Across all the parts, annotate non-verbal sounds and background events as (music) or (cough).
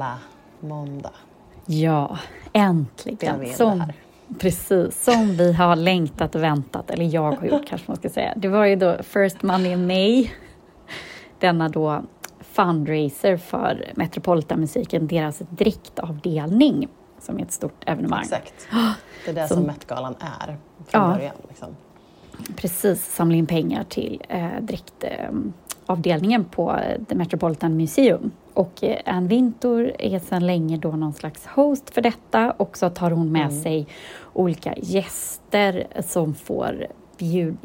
Met-gala måndag. Ja, äntligen. Som, precis, som vi har längtat och väntat, eller jag har gjort kanske man ska säga. Det var ju då First Money in May, denna då fundraiser för Metropolitanmusiken, deras driktavdelning som är ett stort evenemang. Exakt. (gasps) Det är det som, som Met-galan är från ja, början. Liksom. Precis, samla in pengar till eh, driktavdelningen eh, på The Metropolitan Museum. Och Ann Wintour är sedan länge då någon slags host för detta och så tar hon med mm. sig olika gäster som får bjuda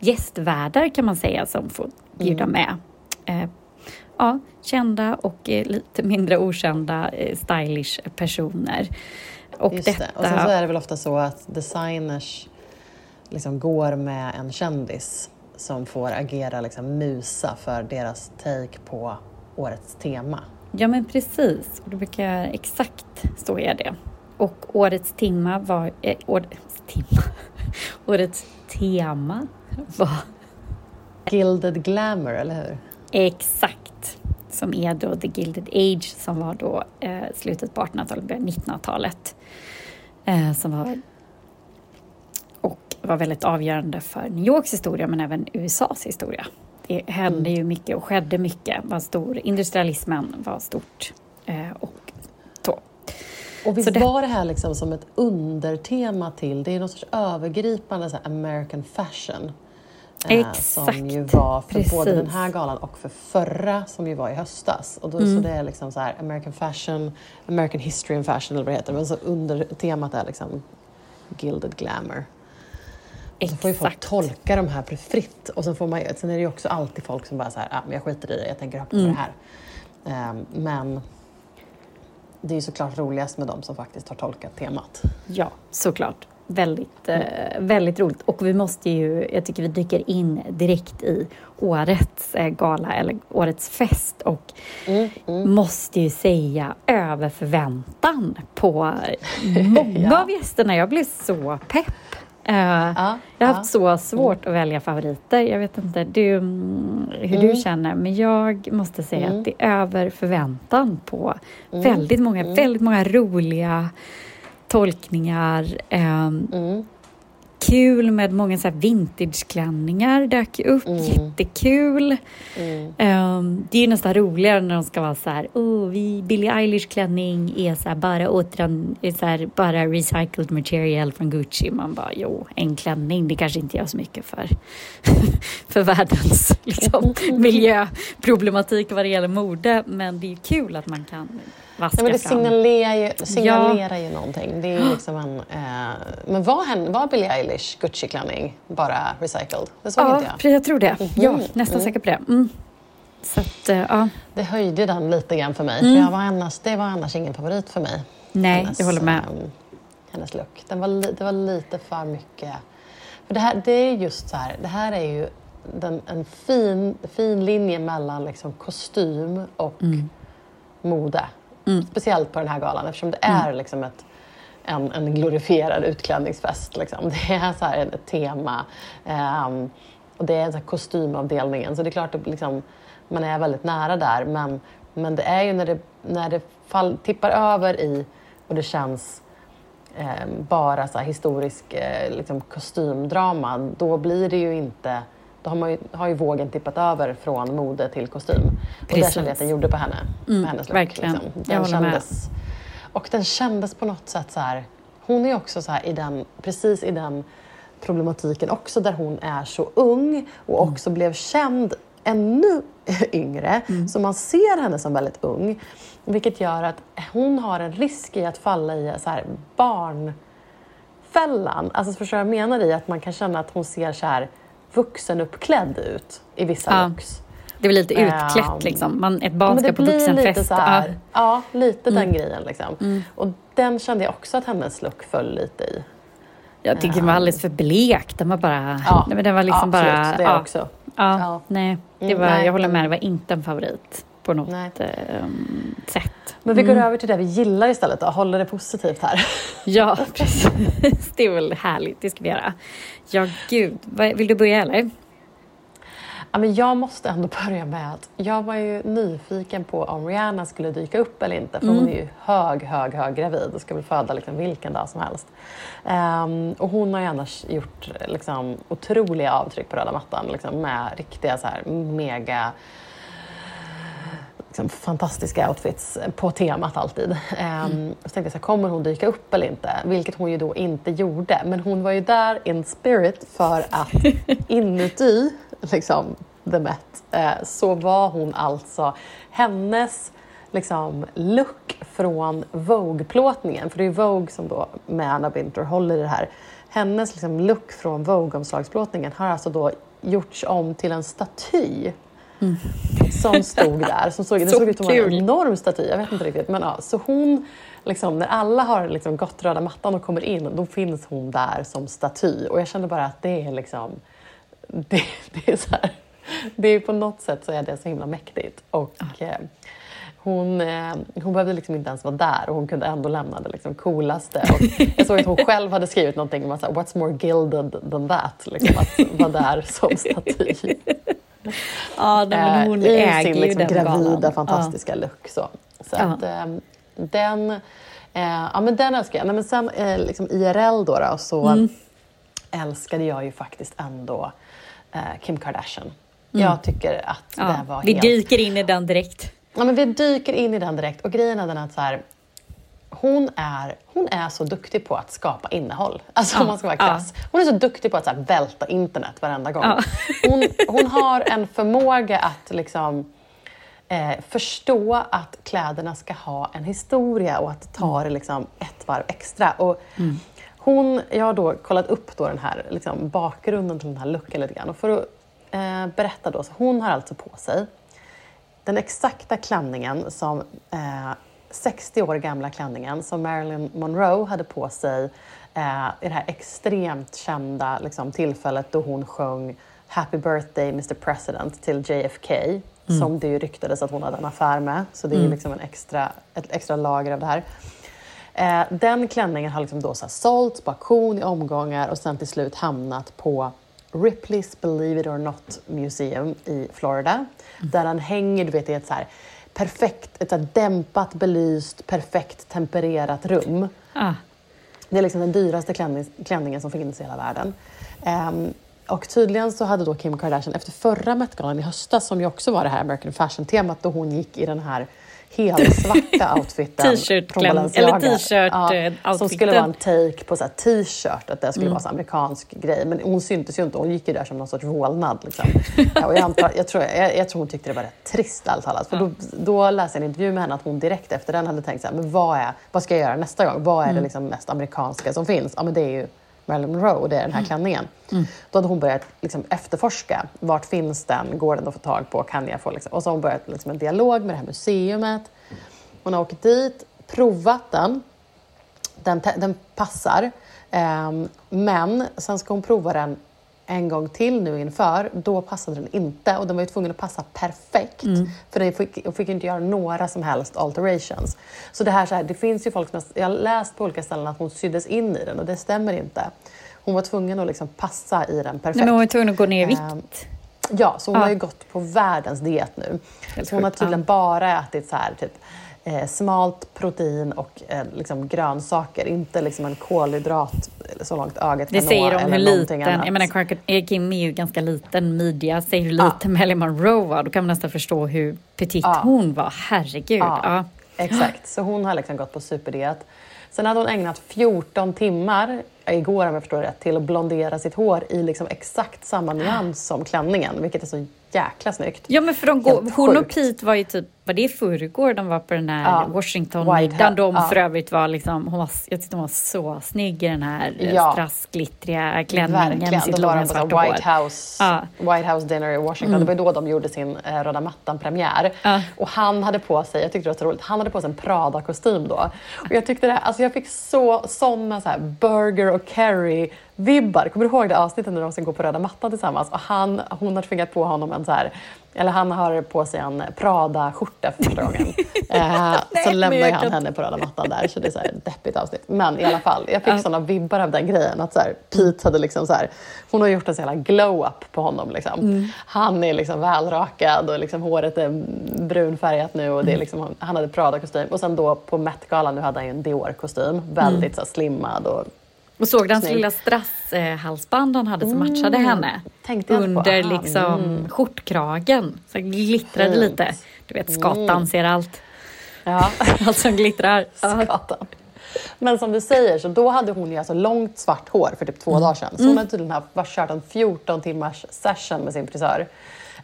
gästvärdar kan man säga som får bjuda mm. med eh, ja, kända och eh, lite mindre okända eh, stylish personer. Och, Just detta... det. och sen så är det väl ofta så att designers liksom går med en kändis som får agera liksom musa för deras take på årets tema. Ja men precis, och då brukar exakt så är det. Och årets tema var... Eh, årets, tema, (laughs) årets tema var... Gilded Glamour, eller hur? Exakt, som är då The Gilded Age som var då eh, slutet på 1800-talet, början 1900-talet. Eh, som var och var väldigt avgörande för New Yorks historia men även USAs historia. Det hände ju mycket och skedde mycket, var stor. Industrialismen var stort eh, och så. Och visst det... var det här liksom som ett undertema till, det är något sorts övergripande så American fashion. Exakt. Som ju var för Precis. både den här galan och för förra som ju var i höstas. Och då, mm. Så det är liksom så här American fashion, American history and fashion eller vad det heter. Men så under temat är liksom Gilded glamour. Och så får ju folk tolka de här fritt. Och sen, får man, sen är det ju också alltid folk som bara så här, ah, men jag skiter i det, jag tänker ha på mm. det här. Um, men det är ju såklart roligast med de som faktiskt har tolkat temat. Ja, såklart väldigt, eh, väldigt roligt. Och vi måste ju, jag tycker vi dyker in direkt i årets eh, gala eller årets fest och mm, mm. måste ju säga över förväntan på (laughs) många ja. av gästerna. Jag blev så pepp. Uh, ja, jag har haft så svårt mm. att välja favoriter. Jag vet inte du, mm, hur du mm. känner, men jag måste säga att mm. det är över förväntan på väldigt många, väldigt många roliga tolkningar. Mm. Kul med många så här vintageklänningar dök upp, mm. jättekul. Mm. Um, det är nästan roligare när de ska vara så här, oh, vi, Billie Eilish klänning är så här, bara, återan, så här, bara recycled material från Gucci. Man bara, jo, en klänning, det kanske inte gör så mycket för, (laughs) för världens liksom, (laughs) miljöproblematik vad det gäller mode, men det är kul att man kan vaska ja, men det fram. Signalerar ju, signalerar ja. ju någonting. Det är liksom en, eh, men var, hen, var Billie Eilish Gucci-klänning bara recycled? Det såg ja, inte jag. jag tror det. Mm. Ja, nästan mm. säker på det. Mm. Så att, uh, ja. Det höjde den lite grann för mig. Mm. För jag var annars, det var annars ingen favorit för mig. Nej, hennes, jag håller med. Um, hennes look. Den var, det var lite för mycket... För det, här, det är just så här, det här är ju den, en fin, fin linje mellan liksom kostym och mm. mode. Mm. Speciellt på den här galan eftersom det är mm. liksom ett, en, en glorifierad utklädningsfest. Liksom. (laughs) Det är så här ett tema um, och det är så kostymavdelningen. Så det är klart att liksom, man är väldigt nära där men, men det är ju när det, när det fall, tippar över i och det känns eh, bara så historisk eh, liksom kostymdrama, då blir det ju inte då har, man ju, har ju vågen tippat över från mode till kostym. Precis. Och det kände jag att den gjorde på henne. Mm, hennes look, verkligen. Liksom. Den kändes, med. Och den kändes på något sätt så här, hon är också så i den, precis i den problematiken också där hon är så ung och mm. också blev känd ännu (laughs) yngre. Mm. Så man ser henne som väldigt ung. Vilket gör att hon har en risk i att falla i så här barnfällan. Alltså förstår jag menar i? Att man kan känna att hon ser så här vuxenuppklädd ut i vissa ja. looks. Det blir lite utklätt um, liksom. Man, ett barn ska på vuxenfest. Ja. ja, lite mm. den grejen liksom. Mm. Och den kände jag också att hennes look föll lite i. Jag tycker um, den var alldeles för blek. Den var bara... Ja, nej, men den var liksom absolut, bara... det ja, också. Ja, ja. nej. Det mm, var, nej, jag håller med, det var inte en favorit på något um, sätt. Men vi går mm. över till det vi gillar istället och håller det positivt här. (laughs) Ja, precis. Det är väl härligt, det ska vi göra. Ja, gud. Vill du börja eller? Ja, men jag måste ändå börja med att jag var ju nyfiken på om Rihanna skulle dyka upp eller inte. För mm. hon är ju hög, hög, hög gravid och ska väl föda liksom vilken dag som helst. Um, och hon har ju annars gjort liksom, otroliga avtryck på röda mattan liksom, med riktiga så här, mega liksom, fantastiska outfits på temat alltid. Mm. Så tänkte jag, så här, kommer hon dyka upp eller inte? Vilket hon ju då inte gjorde. Men hon var ju där in spirit för att (laughs) inuti liksom, The Met eh, så var hon alltså hennes liksom, look från Vogue-plåtningen, för det är Vogue som då med Anna Wintour håller i det här. Hennes liksom, look från Vogue-omslagsplåtningen har alltså då gjorts om till en staty mm. som stod där. Som såg, det såg ut som en enorm staty, jag vet inte riktigt. Men, ja, så hon, liksom, när alla har liksom, gått röda mattan och kommer in, då finns hon där som staty. Och jag kände bara att det är liksom det, det, är så här, det är på något sätt så är det så himla mäktigt. Och, eh, hon, eh, hon behövde liksom inte ens vara där och hon kunde ändå lämna det liksom coolaste. Och jag såg att hon själv hade skrivit någonting om att what's more gilded than that? Liksom, att vara där som staty. Ja, men hon eh, äger sin liksom, gravida, galan. fantastiska ja. look. Så, så ja. att, eh, den, eh, ja, men den älskar jag. Nej, men sen eh, liksom IRL då, då så mm. älskade jag ju faktiskt ändå eh, Kim Kardashian. Mm. Jag tycker att ja, det var Vi helt... dyker in i den direkt. Ja, men vi dyker in i den direkt. Och grejen är den att så här, hon, är, hon är så duktig på att skapa innehåll. Alltså ja, om man ska vara krass. Hon är så duktig på att så här, välta internet varenda gång. Ja. (laughs) Hon, hon har en förmåga att liksom, eh, förstå att kläderna ska ha en historia och att ta mm. det liksom, ett varv extra. Och, mm. Hon, jag har då kollat upp då den här liksom, bakgrunden till den här looken lite grann. Och för att eh, berätta då, så hon har alltså på sig den exakta klänningen som eh, 60 år gamla klänningen som Marilyn Monroe hade på sig eh, i det här extremt kända liksom, tillfället då hon sjöng Happy birthday Mr President till JFK mm. som det ju ryktades att hon hade en affär med. Så det är mm. liksom en extra, ett extra lager av det här. Eh, den klänningen har liksom då så sålts på auktion i omgångar och sen till slut hamnat på Ripley's Believe It or Not Museum i Florida. Mm. Där den hänger du vet, i ett så här perfekt, ett så dämpat belyst, perfekt tempererat rum. Ah. Det är liksom den dyraste klänning, klänningen som finns i hela världen. Um, och tydligen så hade då Kim Kardashian efter förra Met-galan i höstas, som ju också var det här American Fashion-temat, då hon gick i den här helsvarta outfiten från Balenciaga. Eller t-shirt ja, eh, Som skulle vara en take på t-shirt, att det skulle mm. vara en amerikansk grej. Men hon syntes ju inte, hon gick ju där som någon sorts vålnad. Liksom. ja, och jag, antar, jag, tror, jag, jag, tror hon tyckte det var rätt trist allt talat. För då, då läste jag en intervju med henne att hon direkt efter den hade tänkt så här, men vad, är, vad ska jag göra nästa gång? Vad är det mm. liksom mest amerikanska som finns? Ja, men det är ju Marilyn Monroe och det är den här mm. klänningen. Mm. Då hade hon börjat liksom efterforska. Vart finns den? Går den att få tag på? Kan jag få liksom? Och så har hon börjat liksom en dialog med det här museumet. Hon har åkt dit, provat den. Den, den passar. Um, men sen ska hon prova den en gång till nu inför, då passade den inte och den var ju tvungen att passa perfekt. Mm. För den fick, fick inte göra några som helst alterations. Så det här, så här, det finns ju folk som jag har läst på olika ställen att hon syddes in i den och det stämmer inte. Hon var tvungen att liksom passa i den perfekt. Nej, men hon var tvungen att gå ner i vikt. Um, ja, så hon ja. har ju gått på världens diet nu. så hon har tydligen bara ätit så här, typ eh, smalt protein och eh, liksom grönsaker, inte liksom en kolhydrat så långt ögat kan Det säger om hur liten, annat. jag menar Kim är ju ganska liten midja, säger hur liten ja. Marilyn Monroe var, då kan man nästan förstå hur petit ja. hon var, herregud. Ja. Exakt, så hon har liksom gått på superdiet. Sen hade hon ägnat 14 timmar, igår om jag förstår rätt, till att blondera sitt hår i liksom exakt samma nyans som klänningen, vilket är så jäkla snyggt. Ja, men för de går, hon och Pete var ju typ, var det i förrgår de var på den här ja. Washington-middagen? De ja. för övrigt var liksom, hon var, jag tyckte hon var så snygg i den här ja. strassglittriga klänningen med sitt långa svarta hår. White House, ja. White House dinner i Washington. Mm. Det var då de gjorde sin eh, röda mattan-premiär. Ja. Och han hade på sig, jag tyckte det var så roligt, han hade på sig en Prada-kostym då. Och jag tyckte det, alltså jag fick så, såna så här burger och curry Carrie-vibbar. Kommer du ihåg det avsnittet när de ska gå på röda mattan tillsammans? Och han, hon har tvingat på honom en så här, eller han har på sig en Prada-skjorta för första gången. (laughs) eh, så lämnar han henne på röda mattan där, så det är så här deppigt avsnitt. Men i alla fall, jag fick sådana vibbar av den grejen. Att så här, Pete hade liksom så här, hon har gjort en sån här glow-up på honom. Liksom. Mm. Han är liksom välrakad och liksom håret är brunfärgat nu och det är mm. liksom, han hade Prada-kostym. Och sen då på Met-galan nu hade han ju en Dior-kostym, väldigt mm. så här, slimmad och och såg du hans lilla strasshalsband han hade som matchade mm. henne? Under liksom mm. skjortkragen. Så glittrade Fint. lite. Du vet, skatan mm. ser allt. Ja. (laughs) allt som glittrar. Skatan. Men som du säger, så då hade hon ju alltså långt svart hår för typ två mm. dagar sedan. Så hon mm. hade tydligen haft, kört en 14 timmars session med sin frisör.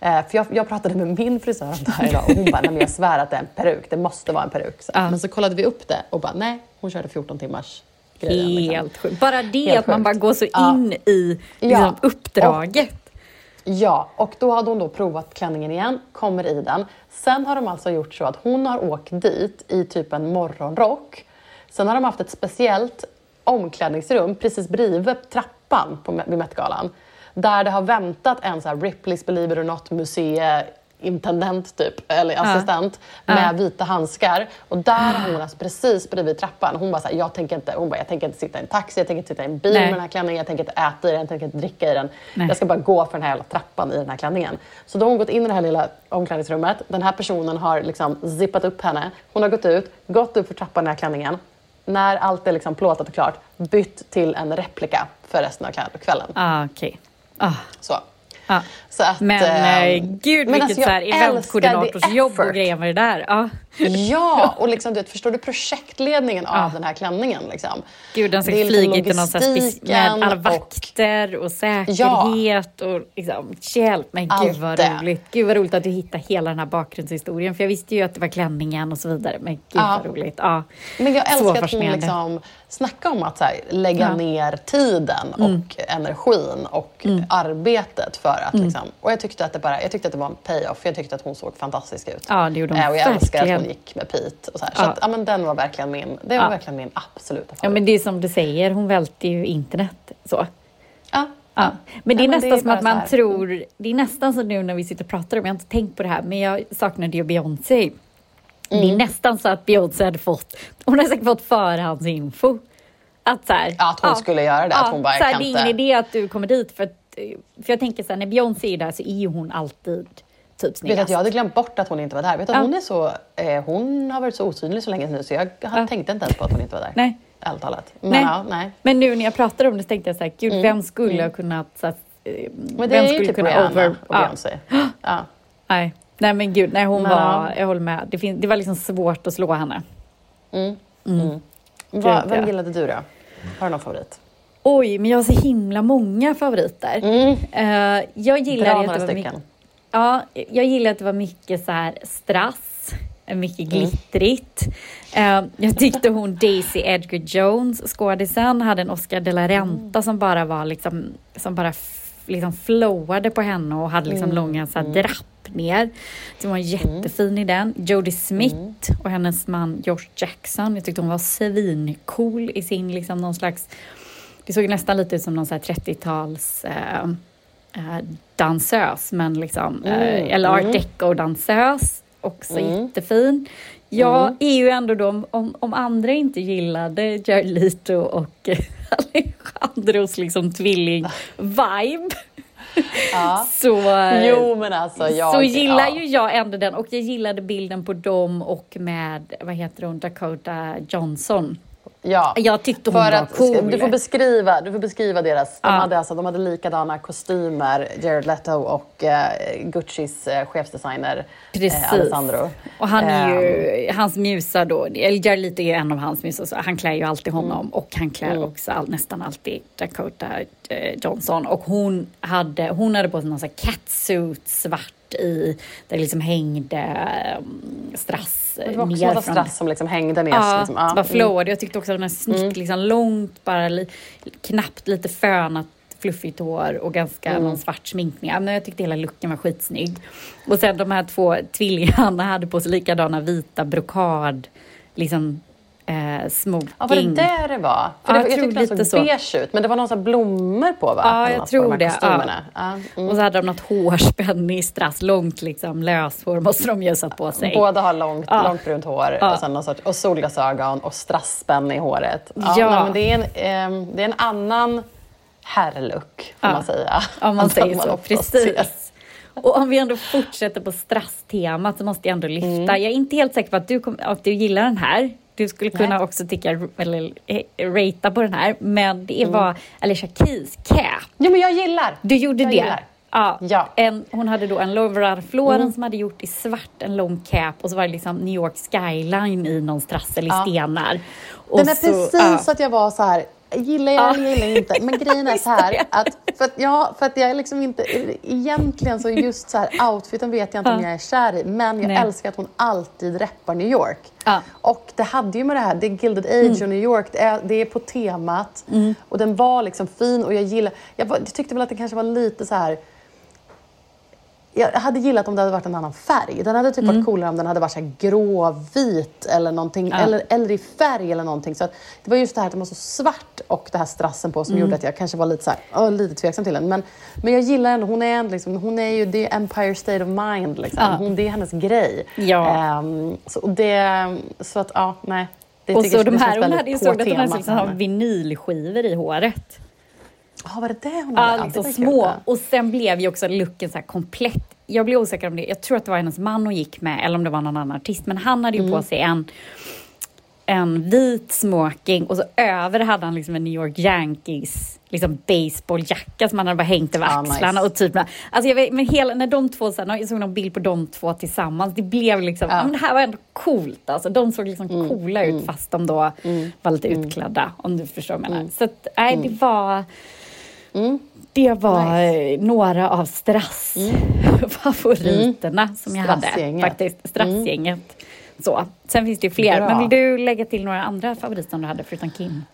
Eh, för jag, jag, pratade med min frisör om det här idag och hon bara, nej men jag svär att det är en peruk, det måste vara en peruk. Så. Ja. Men så kollade vi upp det och bara, nej, hon körde 14 timmars grejen. Liksom. Helt liksom. sjukt. Bara det Helt att man bara går så in i liksom, uppdraget. Och, ja, och då hade hon då provat klänningen igen, kommer i den. Sen har de alltså gjort så att hon har åkt dit i typ en morgonrock. Sen har de haft ett speciellt omklädningsrum precis bredvid trappan på, vid Met-galan. Där det har väntat en så här Ripley's Believe it or not museum intendent typ, eller assistent ja. med ja. vita handskar. Och där har hon alltså precis bredvid trappan. Hon bara så här, jag tänker inte, hon bara, jag tänker inte sitta i en taxi, jag tänker inte sitta i en bil Nej. med den här klänningen, jag tänker inte äta i den, jag tänker inte dricka i den. Nej. Jag ska bara gå för den här jävla trappan i den här klänningen. Så då har hon gått in i det här lilla omklädningsrummet. Den här personen har liksom zippat upp henne. Hon har gått ut, gått upp för trappan i den här klänningen. När allt är liksom plåtat och klart, bytt till en replika för resten av kvällen. Ah, okay. ah. Så. Ja. Så att, men äh, gud vilket alltså, eventkoordinatorsjobb och grejer med det där. Ja, (laughs) ja och liksom, du vet, förstår du projektledningen ja. av den här klänningen? Liksom. Gud, den ska flyga till någon med alla vakter och, och säkerhet ja. och liksom, hjälp. Men gud vad det. roligt. Gud vad roligt att du hittade hela den här bakgrundshistorien. För jag visste ju att det var klänningen och så vidare. Men gud ja. vad roligt. Ja. Men jag älskar att hon liksom snacka om att här, lägga ja. ner tiden och mm. energin och mm. arbetet för att... Mm. Liksom, och jag tyckte, att det bara, jag tyckte att det var en payoff. Jag tyckte att hon såg fantastisk ut. Ja, det gjorde hon äh, Och jag älskar att hon gick med Pete. Och så här. Ja. Så att, ja, men den var verkligen min, det var ja. verkligen min absoluta favorit. Ja, men det är som du säger, hon välte ju internet. Så. Ja. Ja. Men det är ja, nästan det är som att man tror, det är nästan som nu när vi sitter och pratar om, jag har inte tänkt på det här, men jag saknade ju Beyoncé. Mm. Det är nästan så att Beyoncé hade fått, hon har säkert fått förhandsinfo. Att, så här, att hon ja, skulle göra det, ja, att hon bara, så här, Det är ingen idé att du kommer dit för att, för jag tänker så här, när Beyoncé är där så är hon alltid typ snyggast. Vet att jag hade glömt bort att hon inte var där. Vet att ja. hon, är så, eh, hon har varit så osynlig så länge nu så jag ja. tänkte inte ens på att hon inte var där. Nej. Ärligt talat. Men, nej. Ja, nej. Men nu när jag pratar om det så tänkte jag så här, gud, mm. vem skulle mm. ha kunnat... Så att, eh, men det vem är ju typ kunna over... och Beyoncé. Ja. (gasps) Nej. nej, men gud, nej, hon men, var... Jag håller med. Det, fin, det var liksom svårt att slå henne. Mm. Mm. mm. Va, vem gillade du då? Har du någon favorit? Oj, men jag har så himla många favoriter. Mm. Uh, jag gillar Dra några stycken. Ja, jag gillar att det var mycket så här strass, mycket mm. glittrigt. Mm. Jag tyckte hon Daisy Edgar Jones, skådisen, hade en Oscar de la Renta mm. som bara var liksom, som bara liksom flowade på henne och hade liksom mm. långa så här, mm. drapp ner. Så hon var jättefin mm. i den. Jodie Smith och hennes man Josh Jackson. Jag tyckte hon var svincool i sin liksom någon slags det såg nästan lite ut som någon 30-tals eh, eh, dansös, men liksom, eh, mm. eller art mm. deco-dansös. Också mm. jättefin. Jag mm. är ju ändå då, om, om andra inte gillade Jared Leto och (laughs) Alejandros liksom tvilling-vibe Ja. (laughs) så, jo, men alltså, jag, så gillar ja. ju jag ändå den och jag gillade bilden på dem och med, vad heter hon, Dakota Johnson. Ja, jag tyckte hon för var att, cool. Du får beskriva, du får beskriva deras... De, ja. hade alltså, de hade likadana kostymer, Jared Leto och eh, Guccis eh, chefsdesigner eh, Alessandro. Och han är ju, um, hans musa då, eller Jared Leto är en av hans musar, så han klär ju alltid honom mm. och han klär mm. också all, nästan alltid Dakota Johnson. Och hon hade, hon hade på sig någon sån här catsuit, svart i, där det liksom hängde um, strass det var också massa strass som liksom hängde ner. Ja, liksom, ja. bara flowade. Mm. Jag tyckte också att den var snyggt, mm. liksom långt, bara li, knappt lite fönat fluffigt hår och ganska mm. någon svart sminkning. Men jag tyckte hela looken var skitsnygg. Och sen de här två tvillingarna hade på sig likadana vita brokad, liksom eh, smoking. Ja, var det det det var? För Ja, det, jag jag tyckte den såg så. beige ut, men det var här blommor på va? Ja, jag tror på de det, ja. Ja. Mm. Och så hade de något hårspänne i strass, långt liksom, löshår måste de ju ha satt på sig. Båda har långt, Ja. långt brunt hår Ja. och, sen sorts, och solglasögon och strassspänne i håret. Ja, Ja. nej, men det, är en, ehm, det är en annan herrlook, får Ja. man säga. Om man (laughs) säger så, precis. Och om vi ändå fortsätter på strasstemat så måste jag ändå lyfta. Mm. Jag är inte helt säker på att du, kom, att du gillar den här. Du skulle kunna också tycka, eller eh, ratea på den här. Men det Mm. var Alicia Keys cap. Jo, men jag gillar! Du gjorde Jag det? gillar. Ja. Ja. En, hon hade då en Laura Floren Mm. som hade gjort i svart, en lång cap och så var det liksom New York skyline i någon strassel i Ja. stenar. Och är så- precis ja. att jag var så här, gillar jag eller gillar jag inte? Men (laughs) grejen är så här, att för att, ja, för att jag är liksom inte, egentligen så just så här outfiten vet jag inte om Ja. jag är kär i, men jag Nej. älskar att hon alltid reppar New York. Ja. Och det hade ju med det här, det är Gilded Age och New York, det är, det är på temat. Och den var liksom fin och jag gillar, jag, jag tyckte väl att det kanske var lite så här jag hade gillat om det hade varit en annan färg. Den hade typ varit coolare om den hade varit så gråvit eller någonting, Mm. Ja. eller, eller i färg eller någonting. Så det var just det här att den var så svart och det här strassen på som Mm. gjorde att jag kanske var lite, så här, lite tveksam till den. Men, men jag gillar henne, hon är, en, liksom, hon är ju det är Empire State of Mind. Liksom. Ja. Hon, det är hennes grej. Ja. Ehm, så, det, så att, ja, nej. Det Och så jag- de här, hon hade på såg att hon hade liksom vinylskivor i håret. Ja, var det det hon Ja, hade? var kul. små. Och sen blev ju också looken så komplett. Jag blev osäker om det. Jag tror att det var hennes man hon gick med, eller om det var någon annan artist. Men han hade ju Mm. på sig en, en vit smoking och så över hade han liksom en New York Yankees liksom baseballjacka som han hade bara hängt över Ah, axlarna. nice. Och typ, alltså jag vet, men hela, när de två, här, jag såg någon bild på de två tillsammans, det blev liksom, Ja. ja. men det här var ändå coolt. Alltså, de såg liksom Mm, coola ut fast de då var lite utklädda, om du förstår vad jag menar. Så att, nej, det var... Mm. Det var Nice. eh, några av strassfavoriterna (laughs) som jag hade. Faktiskt. Strassgänget. Så. Sen finns det ju fler. Bra. Men vill du lägga till några andra favoriter som du hade förutom Kim?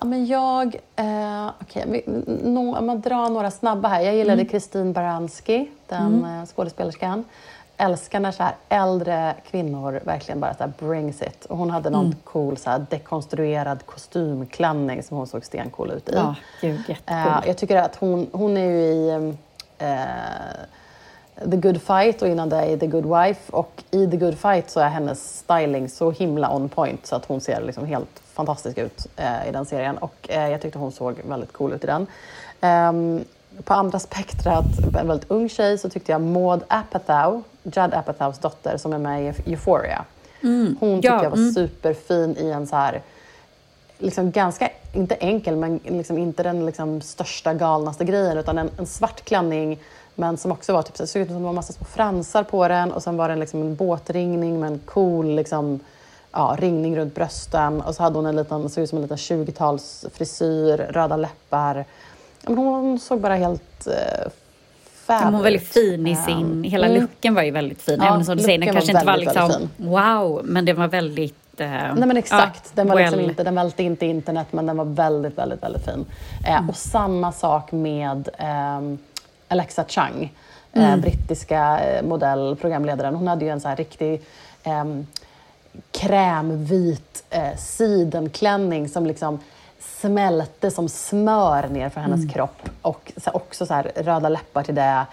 Ja, men jag... Eh, vi- no, man drar några snabba här. Jag gillade Kristin Baranski, den eh, skådespelerskan. Älskar när så här äldre kvinnor verkligen bara så här brings it. Och hon hade någon cool så här dekonstruerad kostymklänning som hon såg stencool ut i. Ja, gud, jättecool. Eh, jag tycker att hon, hon är ju i eh, The Good Fight och innan det i The Good Wife. Och i The Good Fight så är hennes styling så himla on point så att hon ser liksom helt fantastisk ut eh, i den serien. Och eh, jag tyckte hon såg väldigt cool ut i den. Ehm, på andra spektrat, en väldigt ung tjej, så tyckte jag Maud Apatow, Judd Apatows dotter, som är med i Euphoria. Hon tyckte ja, jag var mm. superfin i en så här liksom ganska, inte enkel, men liksom inte den liksom största galnaste grejen utan en, en svart klänning men som också var typ, så såg ut som det var massa små fransar på den och sen var det liksom en båtringning med en cool liksom, ja, ringning runt brösten och så hade hon en liten, såg ut som en liten 20-tals frisyr, röda läppar. Ja, hon såg bara helt uh, fab Hon var väldigt ut. fin i sin... Hela mm. looken var ju väldigt fin. Ja, Även som du säger, den kanske var inte var väldigt, liksom väldigt wow, men den var väldigt... eh, Nej men exakt, den, var liksom well. inte, den välte inte internet men den var väldigt, väldigt, väldigt fin. Eh, Mm. Och samma sak med ehm, Alexa Chung, Mm. eh, brittiska eh, modell, programledaren. Hon hade ju en så här riktig ehm, krämvit eh, sidenklänning som liksom smälte som smör ner för hennes Mm. kropp. Och så, också så här, röda läppar till det.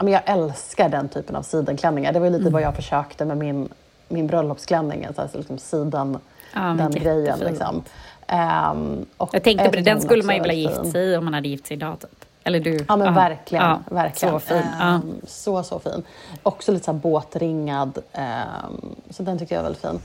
Men jag älskar den typen av sidenklänningar. Det var ju Mm. lite vad jag försökte med min, min bröllopsklänning. Så här, så liksom siden, Ja, den grejen. Liksom. Och Jag tänkte på det, tyckte den skulle man ju var vilja gift sig i om man hade gift sig idag. Typ. Eller du? Ja men verkligen. Ja, verkligen. Så fin. Ja. Ehm, så, så fin. Också lite så båtringad. ehm, så den tycker jag är väldigt fin.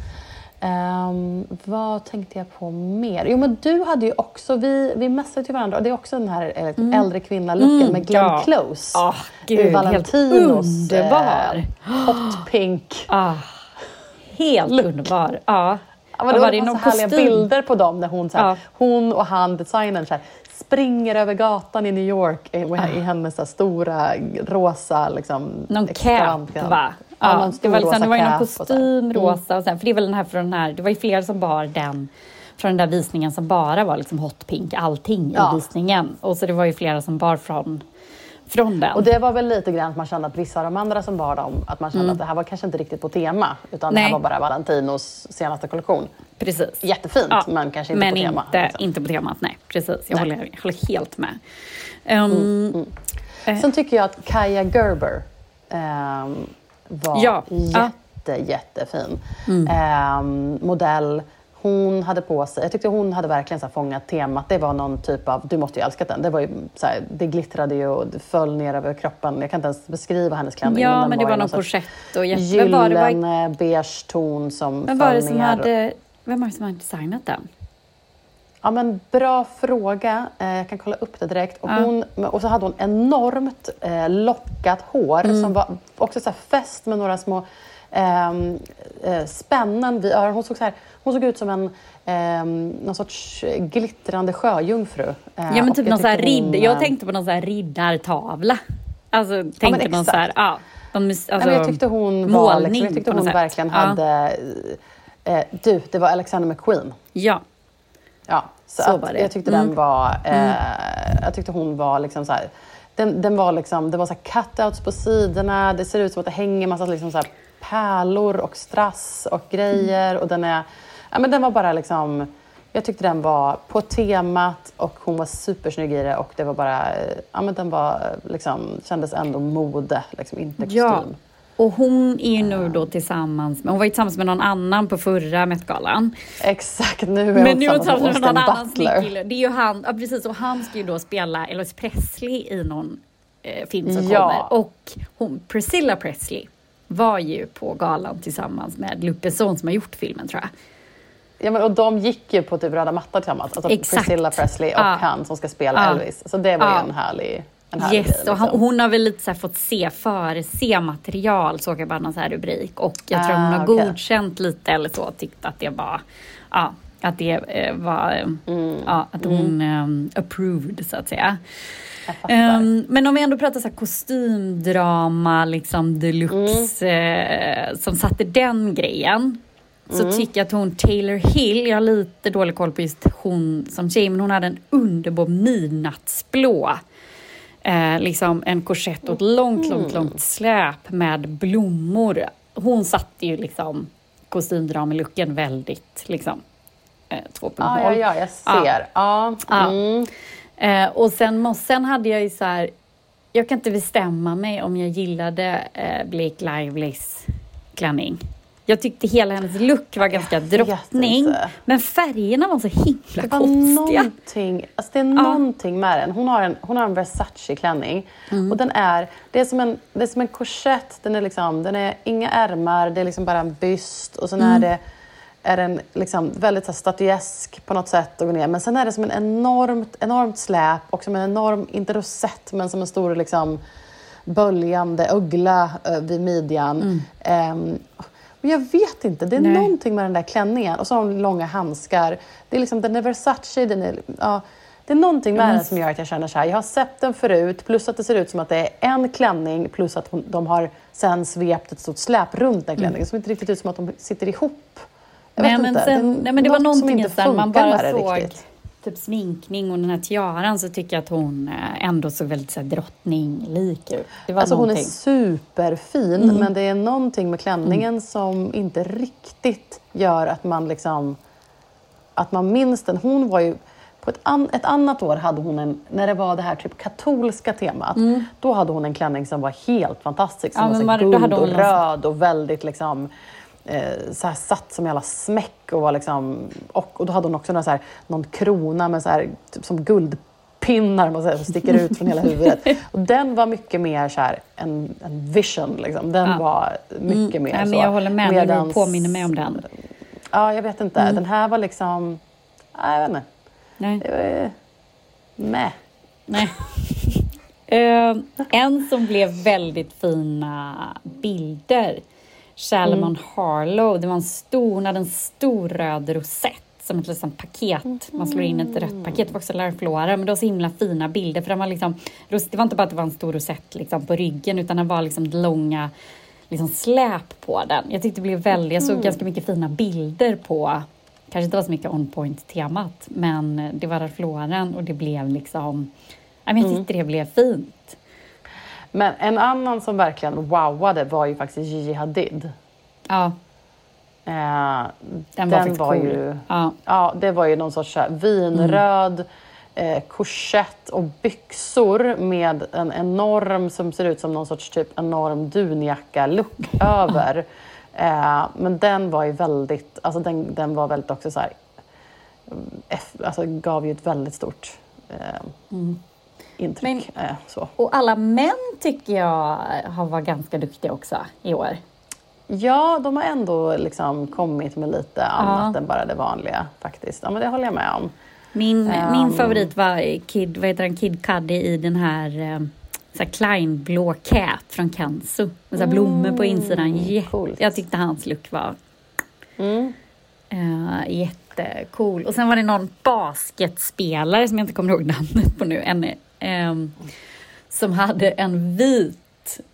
Ehm, vad tänkte jag på mer? Jo men du hade ju också, vi, vi messade till varandra och det är också den här eh, äldre kvinna-looken Mm, med Glenn ja. Close. Ah, gud, Valentinos underbar. eh, hot pink. (gasps) Ah, helt Look. underbar. Ja. Ja, men det var var det, någon så härliga kostym? bilder på dem när hon, så här, Ja. hon och han, designern, så här, springer över gatan i New York i, i hennes så här, stora rosa liksom, Någon klänning. va? Ja, det, var liksom, det var ju någon kostym, rosa och sen, för det är väl den här från den här, det var ju flera som bar den från den där visningen som bara var liksom hot pink, allting Ja. i visningen. Och så det var ju flera som bar från från den. Och det var väl lite grann att man kände att vissa av de andra som bar dem, att man kände att det här var kanske inte riktigt på tema, utan det Nej. här var bara Valentinos senaste kollektion. Precis. Jättefint, Ja, men kanske inte men på tema. Inte, liksom. inte på temat, nej. Precis, jag, Nej. Håller, jag håller helt med. Um, Eh. Sen tycker jag att Kaja Gerber ehm, var Ja, ja. jätte, jättefin. Mm. Ehm, modell. Hon hade på sig, jag tyckte hon hade verkligen så fångat temat. Det var någon typ av, du måste ju älskat den. Det, var ju så här, det glittrade ju och föll ner över kroppen. Jag kan inte ens beskriva hennes klänning. Ja, den men det var någon korsett och. Vem var det, var, beige ton som var föll det som ner. hade... Vem var det som hade designat den? Ja, men bra fråga. Eh, jag kan kolla upp det direkt. Och, Ja. hon, och så hade hon enormt eh, lockat hår Mm. som var också så fäst med några små ehm, eh, spännen vid öronen. Hon såg, så här, hon såg ut som en ehm, någon sorts glittrande sjöjungfru. Eh, Ja, men typ jag någon så här hon, jag eh, tänkte på någon så här riddartavla. Alltså, tänkte men någon så här, ja. Nej, alltså, men jag tyckte hon, var, målning liksom, jag tyckte hon verkligen Ja. hade... Eh, du, det var Alexander McQueen. Ja, Ja, så, Så att var det. jag tyckte Mm. den var... Eh, jag tyckte hon var liksom så här, den, den var liksom, det var så cutouts på sidorna. Det ser ut som att det hänger massa liksom så pärlor och strass och grejer. Och den är... Ja, men den var bara liksom... Jag tyckte den var på temat och hon var supersnygg i det och det var bara... Ja, men den var liksom, kändes ändå mode, liksom, inte kostym. ja. Och hon är ju nu då tillsammans med, hon var ju tillsammans med någon annan på förra Met-galan. Exakt, nu är Men hon nu är hon tillsammans med med någon annan snygg kille. Det är ju han, ja precis, och han ska ju då spela Elvis Presley i någon eh, film som Ja. kommer. Och hon, Priscilla Presley var ju på galan tillsammans med Luc Besson som har gjort filmen tror jag. Ja, men, och de gick ju på typ röda mattan tillsammans. Alltså Exakt. Priscilla Presley och Ja. han som ska spela Ja. Elvis. Så det var ju en härlig, en härlig Yes, grej. och han, liksom. hon har väl lite här fått se före, se material, såg jag bara någon så här rubrik. Och jag tror Ah, hon har okej. godkänt lite eller så, tyckte att det var, ja, att det eh, var, eh, Mm. ja, att hon eh, approved så att säga. Ehm, men om vi ändå pratar så här kostymdrama, liksom deluxe, Mm. eh, som satte den grejen. Så tycker jag att hon Taylor Hill, jag har lite dålig koll på just hon som tjej, men hon hade en underbar midnattsblå. Eh, liksom en korsett och ett långt, Mm. långt, långt släp med blommor. Hon satte ju liksom kostymdramalucken väldigt liksom eh, 2.0. ja, ja, ja, jag ser. Ja. Ja. Mm. Eh, och sen, sen hade jag ju så här, jag kan inte bestämma mig om jag gillade eh, Blake Livelys klänning. Jag tyckte hela hennes look var ganska drottning, men färgerna var så himla Det var konstiga. någonting, alltså det är någonting med den. Hon har en, hon har en Versace-klänning. Mm. Och den är, det är som en, det är som en korsett. Den är, liksom, den är inga ärmar, det är liksom bara en byst. Och sen Mm. är det är den liksom väldigt så statyesk på något sätt att gå ner. Men sen är det som en enormt, enormt släp och som en enorm, inte rosett, men som en stor liksom, böljande uggla eh, vid midjan. Ehm, och jag vet inte, det är Nej. någonting med den där klänningen. Och så har hon långa handskar. Det är liksom, den är Versace, den är... Ja, det är någonting med den som gör att jag känner så här, jag har sett den förut, plus att det ser ut som att det är en klänning, plus att de har sen svept ett stort släp runt den klänningen, som inte riktigt ut som att de sitter ihop. Jag Nej, vet men, inte. sen, det nej, men det var något som någonting inte här, man funkar bara med såg riktigt. Typ sminkning och den här tiaran så tycker jag att hon eh, ändå såg väldigt så här, drottninglik ut. Det var Alltså hon är någonting. superfin, Mm. men det är någonting med klänningen som inte riktigt gör att man liksom att man minns den. Hon var ju på ett, an, ett annat år hade hon en, när det var det här typ katolska temat, då hade hon en klänning som var helt fantastisk. Som Mm. Ja, var var- guld och röd och väldigt liksom så här satt som jävla smäck och var liksom, och, och då hade hon också någon, så här, någon krona med så här, typ som guldpinnar man säger, som sticker ut från hela huvudet. (laughs) Och den var mycket mer så här, en, en vision. Liksom. Den Ja. var mycket mer Nej, så. men jag håller med, när du Medans- påminner mig om den. Ja, jag vet inte. Mm. Den här var liksom... Nej, jag vet inte. Nej. Det var... Nej. (laughs) Eh, en som blev väldigt fina bilder, Shalomon Mm. Harlow, det var en stor, hon hade en stor röd rosett som ett liksom paket. Man slår in ett rött paket. Det var också Lara Flora, men det var så himla fina bilder. För den var liksom, det var inte bara att det var en stor rosett liksom på ryggen, utan det var liksom långa liksom släp på den. Jag tyckte det blev väldigt, jag såg ganska mycket fina bilder på, kanske inte var så mycket on point-temat, men det var Lauren och det blev liksom, jag tyckte det blev fint. Men en annan som verkligen wowade var ju faktiskt Gigi Hadid. Ja, Eh, den var faktiskt cool. ju, Ja. ja, det var ju någon sorts här vinröd eh, korsett och byxor med en enorm, som ser ut som någon sorts typ enorm dunjacka-look (laughs) över. Eh, men den var ju väldigt, alltså den, den var väldigt också så här, mm, eff, alltså gav ju ett väldigt stort eh, intryck. eh, så. Och alla män tycker jag har varit ganska duktiga också i år. Ja, de har ändå liksom kommit med lite annat än bara det vanliga faktiskt. Ja, men det håller jag med om. Min, Ehm. min favorit var Kid, vad heter han, Kid Cudi i den här, eh, så här Klein-blå cap från Kansu. Med så här blommor på insidan. Jätte- coolt. Jag tyckte hans look var Mm. eh, jättecool. Och sen var det någon basketspelare som jag inte kommer ihåg namnet på nu. En, ehm, som hade en vit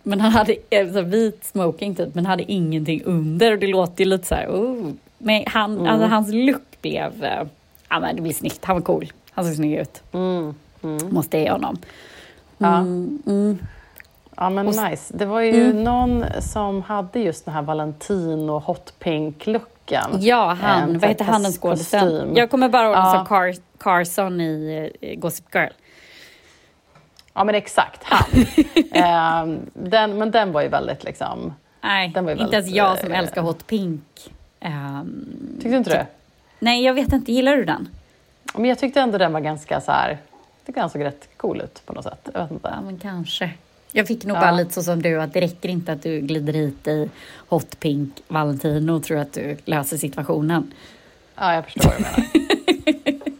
men han hade eh, så vit smoking typ, men hade ingenting under och det låter ju lite så här, oh. Men han, alltså, hans look blev, eh, ja men det blev snyggt, han var cool. Han såg snygg ut. Mm. Måste jag ge honom. Ja. Mm, mm. Ja men nice. Det var ju någon som hade just den här Valentino hot pink-looken. Ja, han, vad heter han den skådisen? Jag kommer bara ihåg Ja. som Car Carson i eh, Gossip Girl. Ja men exakt, han. (laughs) Ehm, den, men den var ju väldigt liksom... Nej, Den var ju inte ens jag som eh, älskar hot pink. Ehm, Tyckte du inte det? nej, jag vet inte. Gillar du den? Men jag tyckte ändå den var ganska så här... Jag tyckte den såg rätt cool ut på något sätt. Jag vet inte. Ja, men kanske. Jag fick nog Ja. bara lite så som du, att det räcker inte att du glider hit i hot pink Valentino och tror att du löser situationen. Ja, jag förstår vad du menar. (laughs)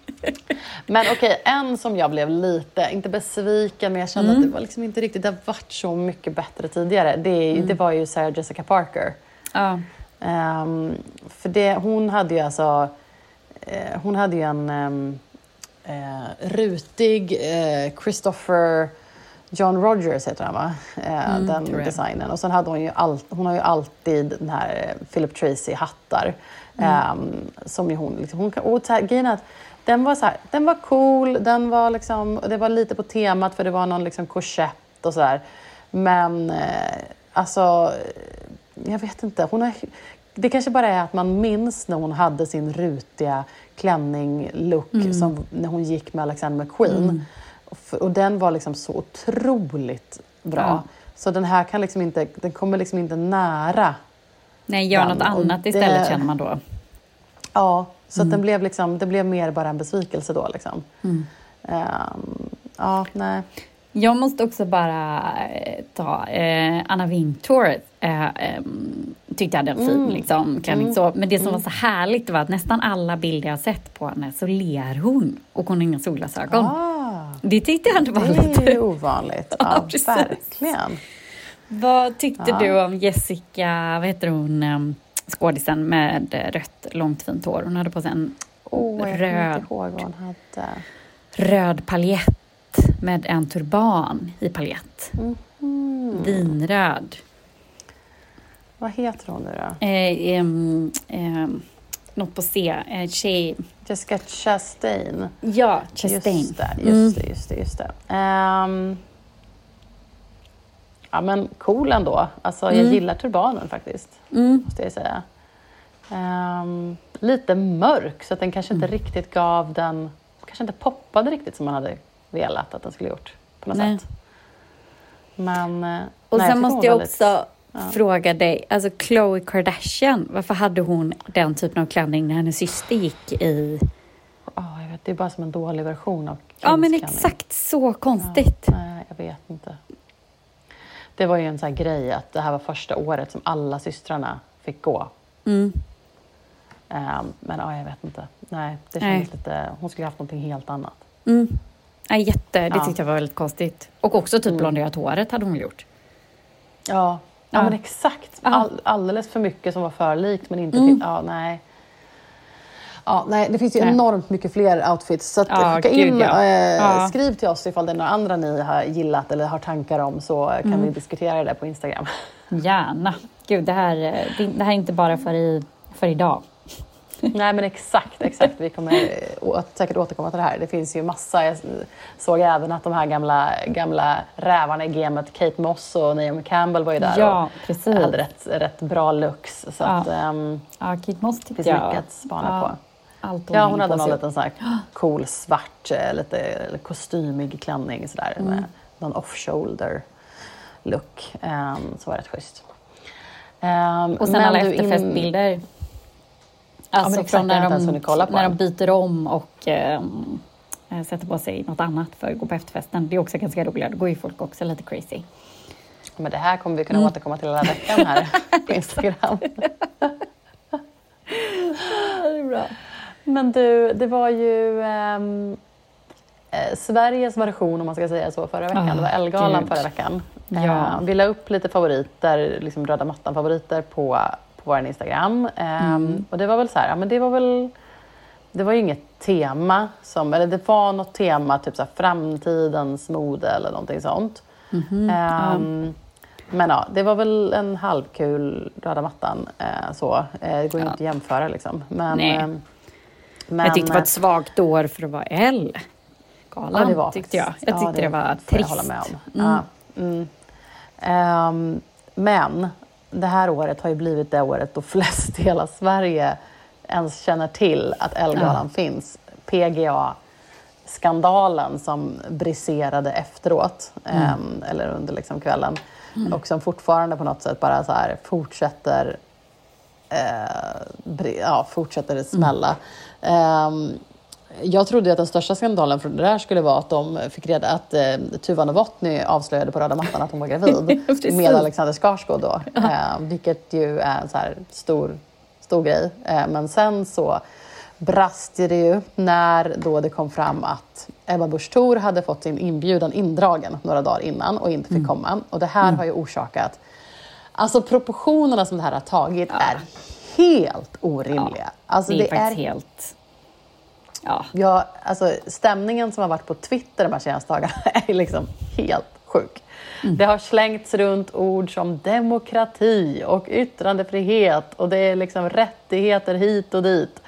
Men okej, en som jag blev lite, inte besviken, men jag kände Mm. att det var liksom inte riktigt, det har varit så mycket bättre tidigare. Det, Mm. det var ju Sarah Jessica Parker. Ja. Ehm, för det, hon hade ju alltså, eh, hon hade ju en ehm, eh, rutig eh, Christopher John Rogers heter han va? Eh, den Mm, jag. designen. Och sen hade hon ju, all, hon har ju alltid den här eh, Philip Tracy-hattar. Mm. ehm, som ju hon, liksom, hon kan, och grejen är att den var, så här, den var cool, den var liksom, och det var lite på temat för det var någon liksom korsett och sådär. Men eh, alltså, jag vet inte. Hon har, det kanske bara är att man minns när hon hade sin rutiga klänning-look Mm. som när hon gick med Alexander McQueen. Och, för, och den var liksom så otroligt bra. Ja. Så den här kan liksom inte, den kommer liksom inte nära. Nej, gör Den, något och annat det- istället känner man då. Ja, så att den blev liksom, det blev mer bara en besvikelse då. Liksom. Ehm, ja, nej. Jag måste också bara eh, ta eh, Anna Wintour. Eh, ehm, tyckte jag hade en fin liksom, klänning. Så, men det som var så härligt var att nästan alla bilder jag sett på henne så ler hon och hon har inga solglasögon. Ah, Det tyckte jag inte var det är lite... ovanligt. (laughs) Ja, Ja, verkligen. Vad tyckte du om Jessica, vad heter hon, um, skådisen med eh, rött långt fint hår? Hon hade på sig en kommer röd, röd paljett med en turban i paljett. Mm. Vinröd. Vad heter hon nu då? Eh, ehm, ehm, något på C. Eh, tjej... Jessica Chastain. Ja, Chastain. Just det, just det. Just det, just det. Ehm, ja, men cool ändå. Alltså, jag Mm. gillar turbanen faktiskt, Mm. måste jag säga. Ehm, lite mörk, så att den kanske inte Mm. riktigt gav den... kanske inte poppade riktigt som man hade velat att den skulle gjort på något Nej. sätt. Men... eh, Och nej, sen hon måste jag var också ja. fråga dig, alltså Khloe Kardashian, varför hade hon den typen av klänning när hennes syster gick i... Ja, jag vet, det är bara som en dålig version av Ja, men exakt så konstigt. Ja, nej, jag vet inte. Det var ju en sån här grej att det här var första året som alla systrarna fick gå. Mm. Ehm, men ja, jag vet inte. Nej, det Nej. kändes lite... Hon skulle haft någonting helt annat. Mm. Ja, jätte, det Ja. tyckte jag var väldigt konstigt. Och också typ Mm. blonderat håret hade hon gjort. Ja, ja, Ja. men exakt. All, alldeles för mycket som var för likt men inte Mm. till... Ja, nej. Ja, nej, det finns ju Nej. enormt mycket fler outfits. Så att Ja, skicka gud, in, ja. eh, Ja. skriv till oss ifall det är några andra ni har gillat eller har tankar om så kan Mm. vi diskutera det på Instagram. (laughs) Gärna. Gud, det här, eh, det, det här är inte bara för, i, för idag. Nej men exakt, exakt. Vi kommer å- säkert återkomma till det här. Det finns ju massa. Jag såg även att de här gamla, gamla rävarna i gamet, Kate Moss och Naomi Campbell var ju där Ja, och precis. hade rätt, rätt bra looks. Så Ja. att, ehm, Ja, Kate Moss det tyckte finns jag... mycket att spana ja, på. Allt Ja, hon hade någon sig. liten sån här cool svart, eh, lite kostymig klänning sådär Mm. med någon off-shoulder look. Um, så var det rätt schysst. Ehm, Och sen alla du, in- efterfestbilder. Alltså exakt, från när de, när de byter om och eh, sätter på sig något annat för att gå på efterfesten. Det är också ganska roligt. Då går ju folk också lite crazy. Men det här kommer vi kunna Mm. återkomma till hela veckan här (laughs) på Instagram. (laughs) det är bra. Men du, det var ju ehm, eh, Sveriges version, om man ska säga så, förra veckan. Ah, det var Ellegalan förra veckan. Ja. Eh, vi la upp lite favoriter, liksom röda mattan-favoriter på, på vår Instagram. Ehm, Mm. Och det var väl så här, ja, men det var väl det var ju inget tema, som, eller det var något tema, typ så här, framtidens mode eller någonting sånt. Mhm, Ehm, Men ja, det var väl en halvkul röda mattan. Eh, så. Eh, det går ju Ja. inte att jämföra liksom. Men, Nej. Men, jag tyckte det var ett svagt år för att vara L. Galan, ja, det var tyckte jag. Jag tyckte det, var får jag trist. hålla med om. Mm. Ja, mm. Ehm, men det här året har ju blivit det året då flest i hela Sverige ens känner till att Ellegalan finns. PGA-skandalen som briserade efteråt, Mm. ehm, eller under liksom kvällen, och som fortfarande på något sätt bara så fortsätter eh, ja, fortsätter smälla. Ehm, jag trodde att den största skandalen för det där skulle vara att de fick reda att eh, Tuva Novotny avslöjade på röda mattan att hon var gravid (laughs) med Alexander Skarsgård då, eh, vilket ju är en så stor, stor grej. Eh, men sen så brast det ju när då det kom fram att Ebba Busch Thor hade fått sin inbjudan indragen några dagar innan och inte fick Mm. komma. Och det här har ju orsakat Alltså proportionerna som det här har tagit är helt orimliga. alltså, det är faktiskt helt... Ja. Ja, alltså stämningen som har varit på Twitter de här senaste dagarna (laughs) är liksom helt sjuk. Det har slängts runt ord som demokrati och yttrandefrihet och det är liksom rättigheter hit och dit.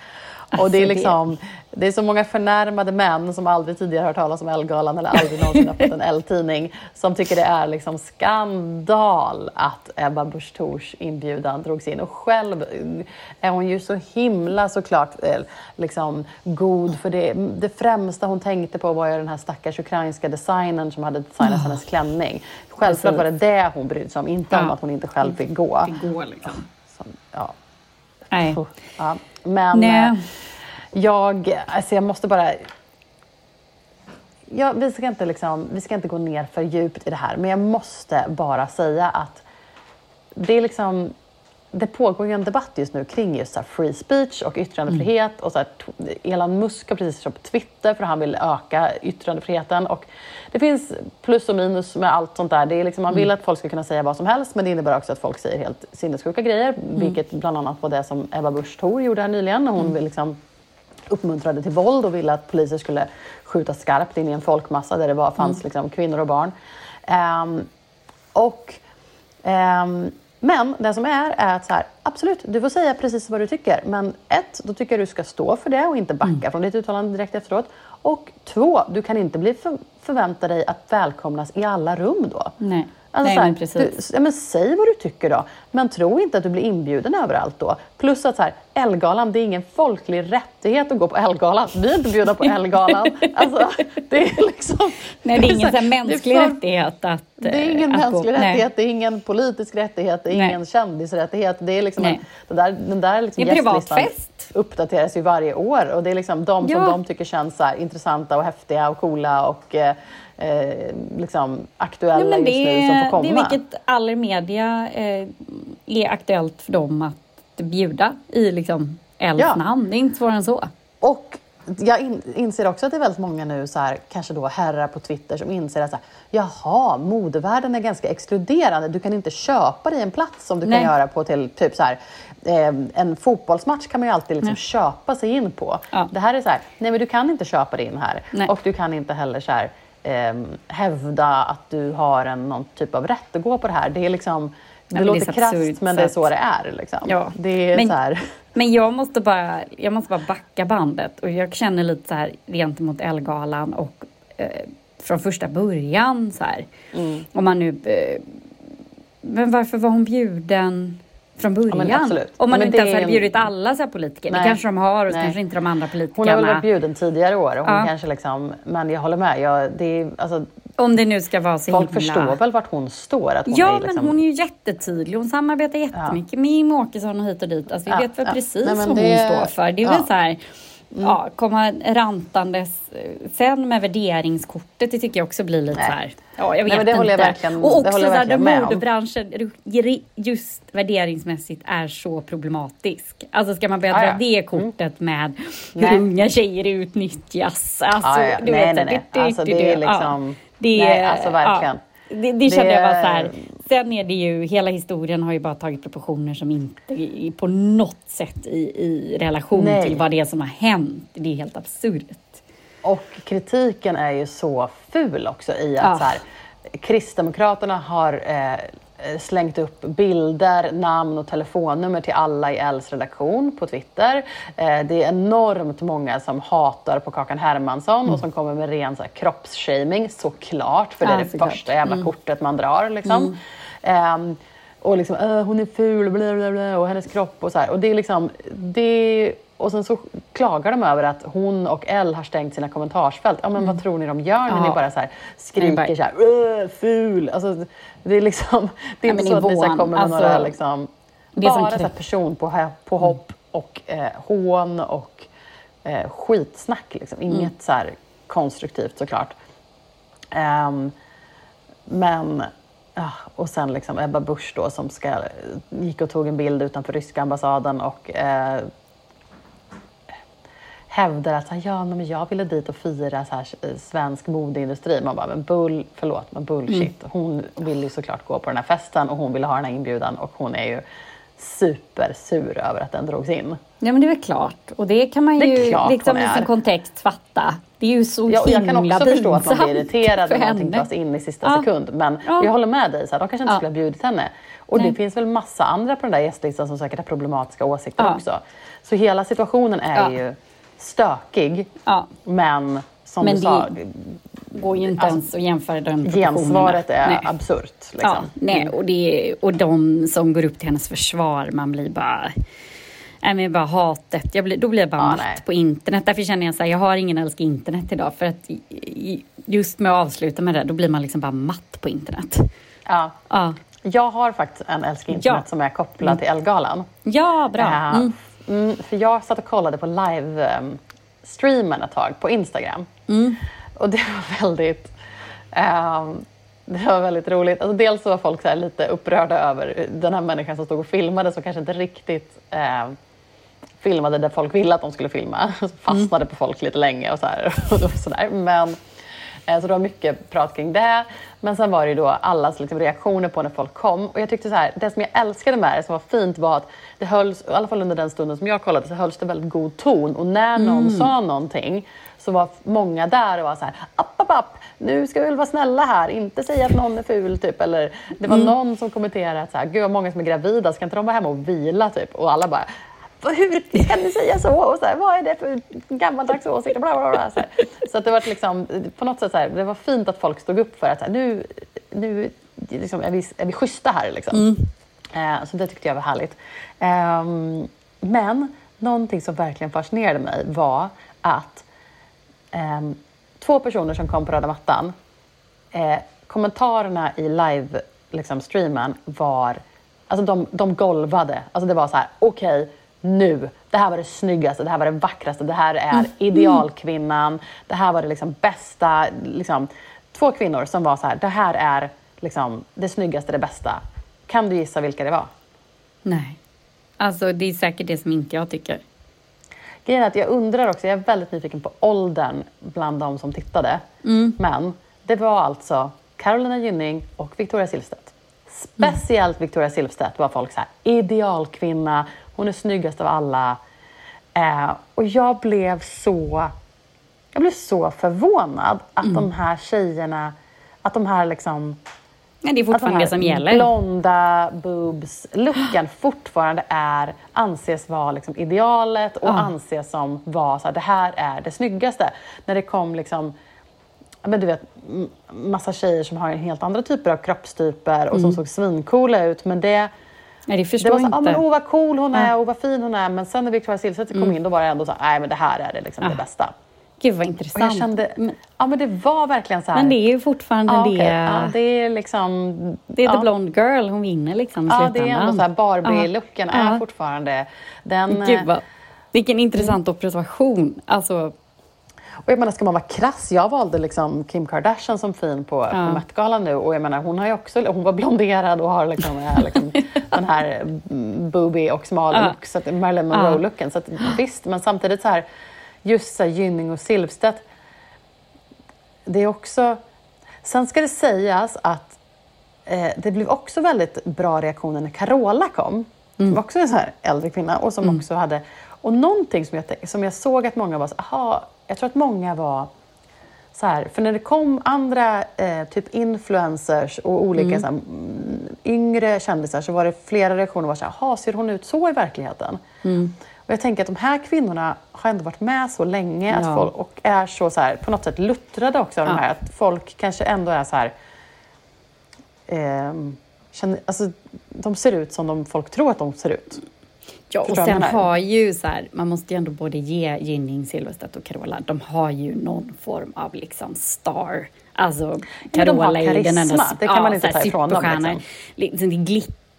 Och det Alltså, är det- liksom, det är så många förnärmade män som aldrig tidigare hört talas om Ellegalan eller aldrig någonsin fått en L-tidning som tycker det är liksom skandal att Ebba Busch Thors inbjudan drogs in. Och själv är hon ju så himla såklart eh, liksom god för det. Det främsta hon tänkte på var ju den här stackars ukrainska designern som hade designat hennes klänning. Självklart var det det hon brydde sig om, inte om Ja. att hon inte själv fick gå. Det går liksom. Som, ja. Nej. Ja. Men Nej. Jag, alltså jag måste bara... Ja, vi, ska inte liksom, vi ska inte gå ner för djupt i det här, men jag måste bara säga att det är liksom... Det pågår ju en debatt just nu kring just så free speech och yttrandefrihet. Och så här, Elon Musk har precis kört på Twitter för han vill öka yttrandefriheten. Och det finns plus och minus med allt sånt där. Det är liksom, man vill att folk ska kunna säga vad som helst men det innebär också att folk säger helt sinnessjuka grejer. Vilket bland annat var det som Ebba Busch Thor gjorde här nyligen hon vill liksom uppmuntrade till våld och ville att poliser skulle skjuta skarpt in i en folkmassa där det var, fanns liksom kvinnor och barn. Ehm, och, ehm, men det som är, är att så här, absolut, du får säga precis vad du tycker. Men ett, då tycker jag du ska stå för det och inte backa från ditt uttalande direkt efteråt. Och två, du kan inte bli för, förvänta dig att välkomnas i alla rum då. Nej. Alltså Nej, här, men precis. Du, ja, men säg vad du tycker då, men tro inte att du blir inbjuden överallt då. Plus att så här, Ellegalan, det är ingen folklig rättighet att gå på Ellegalan. Vi är inte bjudna på Ellegalan. (laughs) Alltså, det är liksom... Nej, det är ingen så här mänsklig för- rättighet att Det är ingen att gå- mänsklig Nej. rättighet, det är ingen politisk rättighet, det är Nej. ingen kändisrättighet. Det är liksom en, den där, den där liksom Det är privat gästlistan fest. Uppdateras ju varje år och det är liksom de som Ja. de tycker känns så intressanta och häftiga och coola och eh, eh, liksom aktuella Nej, just nu som får komma. det är vilket all media eh, är aktuellt för dem att bjuda i liksom Els Ja. namn. Det är inte svårare än så. Och jag in, inser också att det är väldigt många nu, så här, kanske då herrar på Twitter, som inser att så här, jaha, modevärlden är ganska exkluderande. Du kan inte köpa dig en plats som du Nej. kan göra på till typ så här, eh, en fotbollsmatch kan man ju alltid liksom Nej. köpa sig in på. Ja. Det här är så här, nej men du kan inte köpa dig in här. Nej. Och du kan inte heller så här, eh, hävda att du har en, någon typ av rätt att gå på det här. Det är liksom, det Nej, låter krasst, men det är så det är. Liksom. Ja. Det är men, så här. Men jag måste, bara, jag måste bara backa bandet och jag känner lite så här gentemot Elgalan och eh, från första början så här. Mm. Om man nu... Eh, men varför var hon bjuden? Från början. Ja, Om man ja, inte ens hade bjudit alla så politiker. Nej. Det kanske de har och kanske inte de andra politikerna. Hon har väl varit bjuden tidigare år. Hon ja. kanske liksom, men jag håller med. Jag, det alltså, om det nu ska vara så Folk himla... förstår väl vart hon står? Att hon ja, är liksom... men hon är ju jättetydlig. Hon samarbetar jättemycket ja. med Jimmie Åkesson och hit och dit. Alltså, vi vet väl precis Nej, vad det... hon står för. Det är väl så här, Mm. Ja, komma rantandes sen med värderingskortet, det tycker jag också blir lite Nej. så här, ja jag vet Nej, det inte. Jag verkligen, och också där där modebranschen just värderingsmässigt är så problematisk. Alltså ska man börja dra det kortet mm. med hur Nej. unga tjejer utnyttjas. Alltså, ah, ja. du nej, vet, nej, nej. Det, alltså, det är liksom, ja, det, nej, alltså verkligen. Ja det, det kände det... jag var så här. Sen är det ju, hela historien har ju bara tagit proportioner som inte är på något sätt i, i relation Nej. till vad det är som har hänt. Det är helt absurt. Och kritiken är ju så ful också i att ja. så här, Kristdemokraterna har eh, Eh, slängt upp bilder, namn och telefonnummer till alla i Els redaktion på Twitter. Eh, det är enormt många som hatar på Kakan Hermansson mm. och som kommer med ren så här, kroppsshaming, såklart, för det är det såklart. första jävla mm. kortet man drar. Liksom. Mm. Um, och liksom, äh, hon är ful, bla, bla, bla, och hennes kropp och så här. Och det är liksom, det och sen så klagar de över att hon och Elle har stängt sina kommentarsfält. Ja, men mm. vad tror ni de gör när ja. ni bara så här skriker bara... så här, ful? Alltså, det är liksom, (laughs) det är inte så att ni kommer med alltså, några liksom, bara så här person på, på hopp mm. och eh, hån och eh, skitsnack. Liksom. Mm. Inget mm. så här konstruktivt såklart. Um, men Ja, och sen liksom Ebba Busch då som ska, gick och tog en bild utanför ryska ambassaden och eh, hävdar att ja, men jag ville dit och fira så här, eh, svensk modeindustri. Man bara, men bull, förlåt, men bullshit. Mm. Hon vill ju såklart gå på den här festen och hon ville ha den här inbjudan och hon är ju supersur över att den drogs in. Ja men det är väl klart. Och det kan man ju liksom i sin kontext fatta. Det är ju så ja, himla Jag kan också förstå att man blir irriterad när någonting dras in i sista ja. sekund. Men ja. jag håller med dig, så här, de kanske inte ja. skulle ha bjudit henne. Och Nej. det finns väl massa andra på den där gästlistan som säkert har problematiska åsikter också. Så hela situationen är ju stökig. Ja. Men som men du sa... Det går ju inte alltså, ens att jämföra den Gensvaret är nej. absurt. Liksom. Ja, nej, och, det, och de som går upp till hennes försvar, man blir bara... Nej, men bara hatet. Jag blir, då blir jag bara ja, matt på internet. Därför känner jag så här, jag har ingen älskar internet idag. För att just med att avsluta med det, då blir man liksom bara matt på internet. Ja. ja. Jag har faktiskt en älskar internet ja. som är kopplad till Elgalan. Ja, bra. Mm. Mm, för jag satt och kollade på live-streamen um, ett tag på Instagram. Mm. Och det var väldigt... Um, det var väldigt roligt. Alltså dels så var folk så lite upprörda över den här människan som stod och filmade som kanske inte riktigt eh, filmade där folk ville att de skulle filma. (laughs) Fastnade mm. på folk lite länge och så, här, (laughs) och så där. Men Eh, så det var mycket prat kring det. Men sen var det ju då allas liksom reaktioner på när folk kom. Och jag tyckte så här, det som jag älskade med det, som var fint, var att det hölls, i alla fall under den stunden som jag kollade, så hölls det väldigt god ton. Och när någon mm. sa någonting så var många där och var så här, app, app, app, nu ska vi väl vara snälla här, inte säga att någon är ful typ. Eller det var mm. någon som kommenterade att så här, gud vad många som är gravida, ska inte de vara hemma och vila typ? Och alla bara, hur kan ni säga så? Och så här, vad är det för gammaldags åsikter? Bla, bla, bla, så så att det var liksom, på något sätt så här, det var fint att folk stod upp för att så här, nu, nu liksom, är, vi, är vi schyssta här. Liksom. Mm. Eh, så det tyckte jag var härligt. Eh, men någonting som verkligen fascinerade mig var att eh, två personer som kom på röda mattan, eh, kommentarerna i live-streamen liksom, var Alltså de, de golvade. Alltså det var så här, okej, okay, nu. Det här var det snyggaste, det här var det vackraste, det här är mm. idealkvinnan. Det här var det liksom bästa. Liksom, två kvinnor som var så här, det här är liksom, det snyggaste, det bästa. Kan du gissa vilka det var? Nej. Alltså det är säkert det som inte jag tycker. Grejen är att jag undrar också, jag är väldigt nyfiken på åldern bland de som tittade. Mm. Men det var alltså Carolina Gynning och Victoria Silvstedt. Speciellt mm. Victoria Silvstedt var folk så här, idealkvinna, hon är snyggast av alla. Eh, och jag blev så jag blev så förvånad att mm. de här tjejerna, att de här liksom Nej, det är fortfarande det som gäller. blonda boobs-looken fortfarande är, anses vara liksom idealet och Ja. anses som vara så här, det här är det snyggaste. När det kom liksom men du vet, massa tjejer som har helt andra typer av kroppstyper och som såg svincoola ut. Men det, Nej, det det förstår var så, ah, men, inte. åh vad cool hon är Ja. och vad fin hon är. Men sen när Victoria Silvstedt kom in då var det ändå så nej men det här är det, liksom det Ah, bästa. Gud vad Och intressant. jag kände, men, ja men det var verkligen så här. men det är ju fortfarande ja, det. okej, ja, det är liksom... det är ja. the blonde girl, hon vinner liksom i Ja, det är ändå så här Barbie-looken Ja. är Ja. fortfarande... Den, Gud vad, vilken Mm. intressant observation. Alltså, och jag menar, ska man vara krass, jag valde liksom Kim Kardashian som fin på, på Met-galan nu. Och jag menar, hon har ju också, hon var blonderad och har liksom, är liksom (laughs) den här mm, booby och smal Ja. look, så att, Marilyn Monroe-looken. Så att, visst, men samtidigt så här, just så här, Gynning och Silvstedt, det är också... Sen ska det sägas att eh, det blev också väldigt bra reaktioner när Carola kom. Som också en så här äldre kvinna och som också hade... Och någonting som jag, som jag såg att många var så aha, jag tror att många var så här, för när det kom andra eh, typ influencers och olika så här, mm, yngre kändisar så var det flera reaktioner var så här, ser hon ut så i verkligheten? Och jag tänker att de här kvinnorna har ändå varit med så länge att Ja. folk, och är så, så här, på något sätt luttrade också av Ja. de här. Att folk kanske ändå är så här... ehm, känner, alltså, de ser ut som de, folk tror att de ser ut. Ja, och sen har ju så här, man måste ju ändå både ge Ginning, Silvstedt och Carola, de har ju någon form av liksom star. Alltså Ja, de har Carola är den enda karisma. Det kan man inte ta ifrån dem, superstjärna. Liksom. Det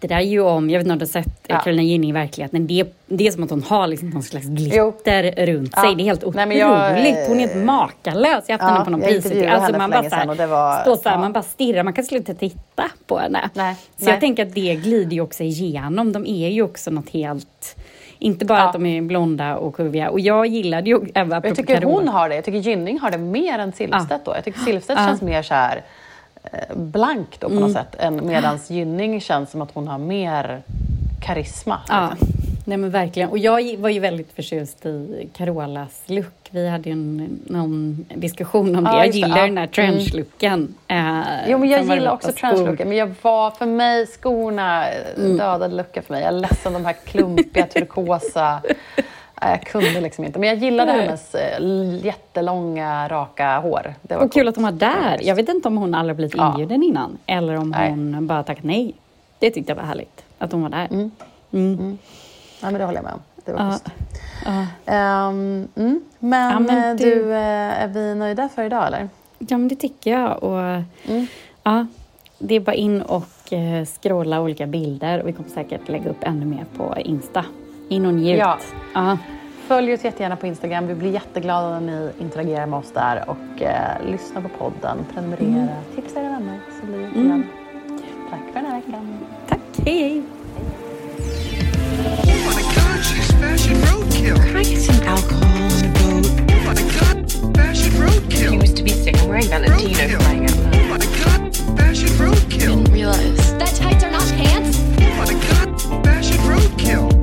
glittrar ju om, jag vet inte om du har sett Ja. ja. Carolina Gynning i verkligheten, det, det är som att hon har liksom någon slags glitter runt Ja. sig. Det är helt otroligt. Nej, jag, eh, hon är helt makalös. Jag har haft ja, henne på någon prisutdelning. Alltså, man bara länge så här, sedan och det var- står så här, ja. man bara stirrar, man kan sluta titta på henne. Nej, så nej. jag tänker att det glider ju också igenom. De är ju också något helt... Inte bara Ja. att de är blonda och kurviga. Och jag gillade ju även Jag tycker hon har det. Jag tycker Gynning har det mer än Silvstedt då. Jag tycker Silvstedt Ja. känns mer så här eh, blank då på Mm. något sätt. än Medans Gynning känns som att hon har mer karisma. Ja, nej men verkligen. Och jag var ju väldigt förtjust i Carolas look. Vi hade ju en, någon diskussion om det. Ja, jag det. gillar Ja. den där trench-looken. Eh, Jo, men jag gillar också trenchlooken. Men jag var, för mig, skorna Mm. dödade looken för mig. Jag är ledsen, de här klumpiga, turkosa. Nej, jag kunde liksom inte. Men jag gillade hennes eh, jättelånga, raka hår. Det var Och kul att hon var där. Jag vet inte om hon aldrig blivit Ja. inbjuden innan. Eller om Nej. hon bara tackat nej. Det tyckte jag var härligt. Att hon var där. Mm. Mm. Ja, men det håller jag med om. Det var Ja. schysst. Ja. Ehm, mm. Men, Ja, men eh, du- du, eh, är vi nöjda för idag eller? ja, men det tycker jag. Och, Mm. ja, det är bara in och eh, scrolla olika bilder. Och vi kommer säkert lägga upp ännu mer på Insta. In och njut. Ja. Aha. Följ oss jättegärna på Instagram. Vi blir jätteglada när ni interagerar med oss där och eh, lyssna på podden, prenumerera, mm. tipsa era vänner så blir vi mm. igen. Tack för den här veckan. Tack. Hej, hej. Fashion roadkill. Didn't realize. That tights are not pants? What a god fashion roadkill.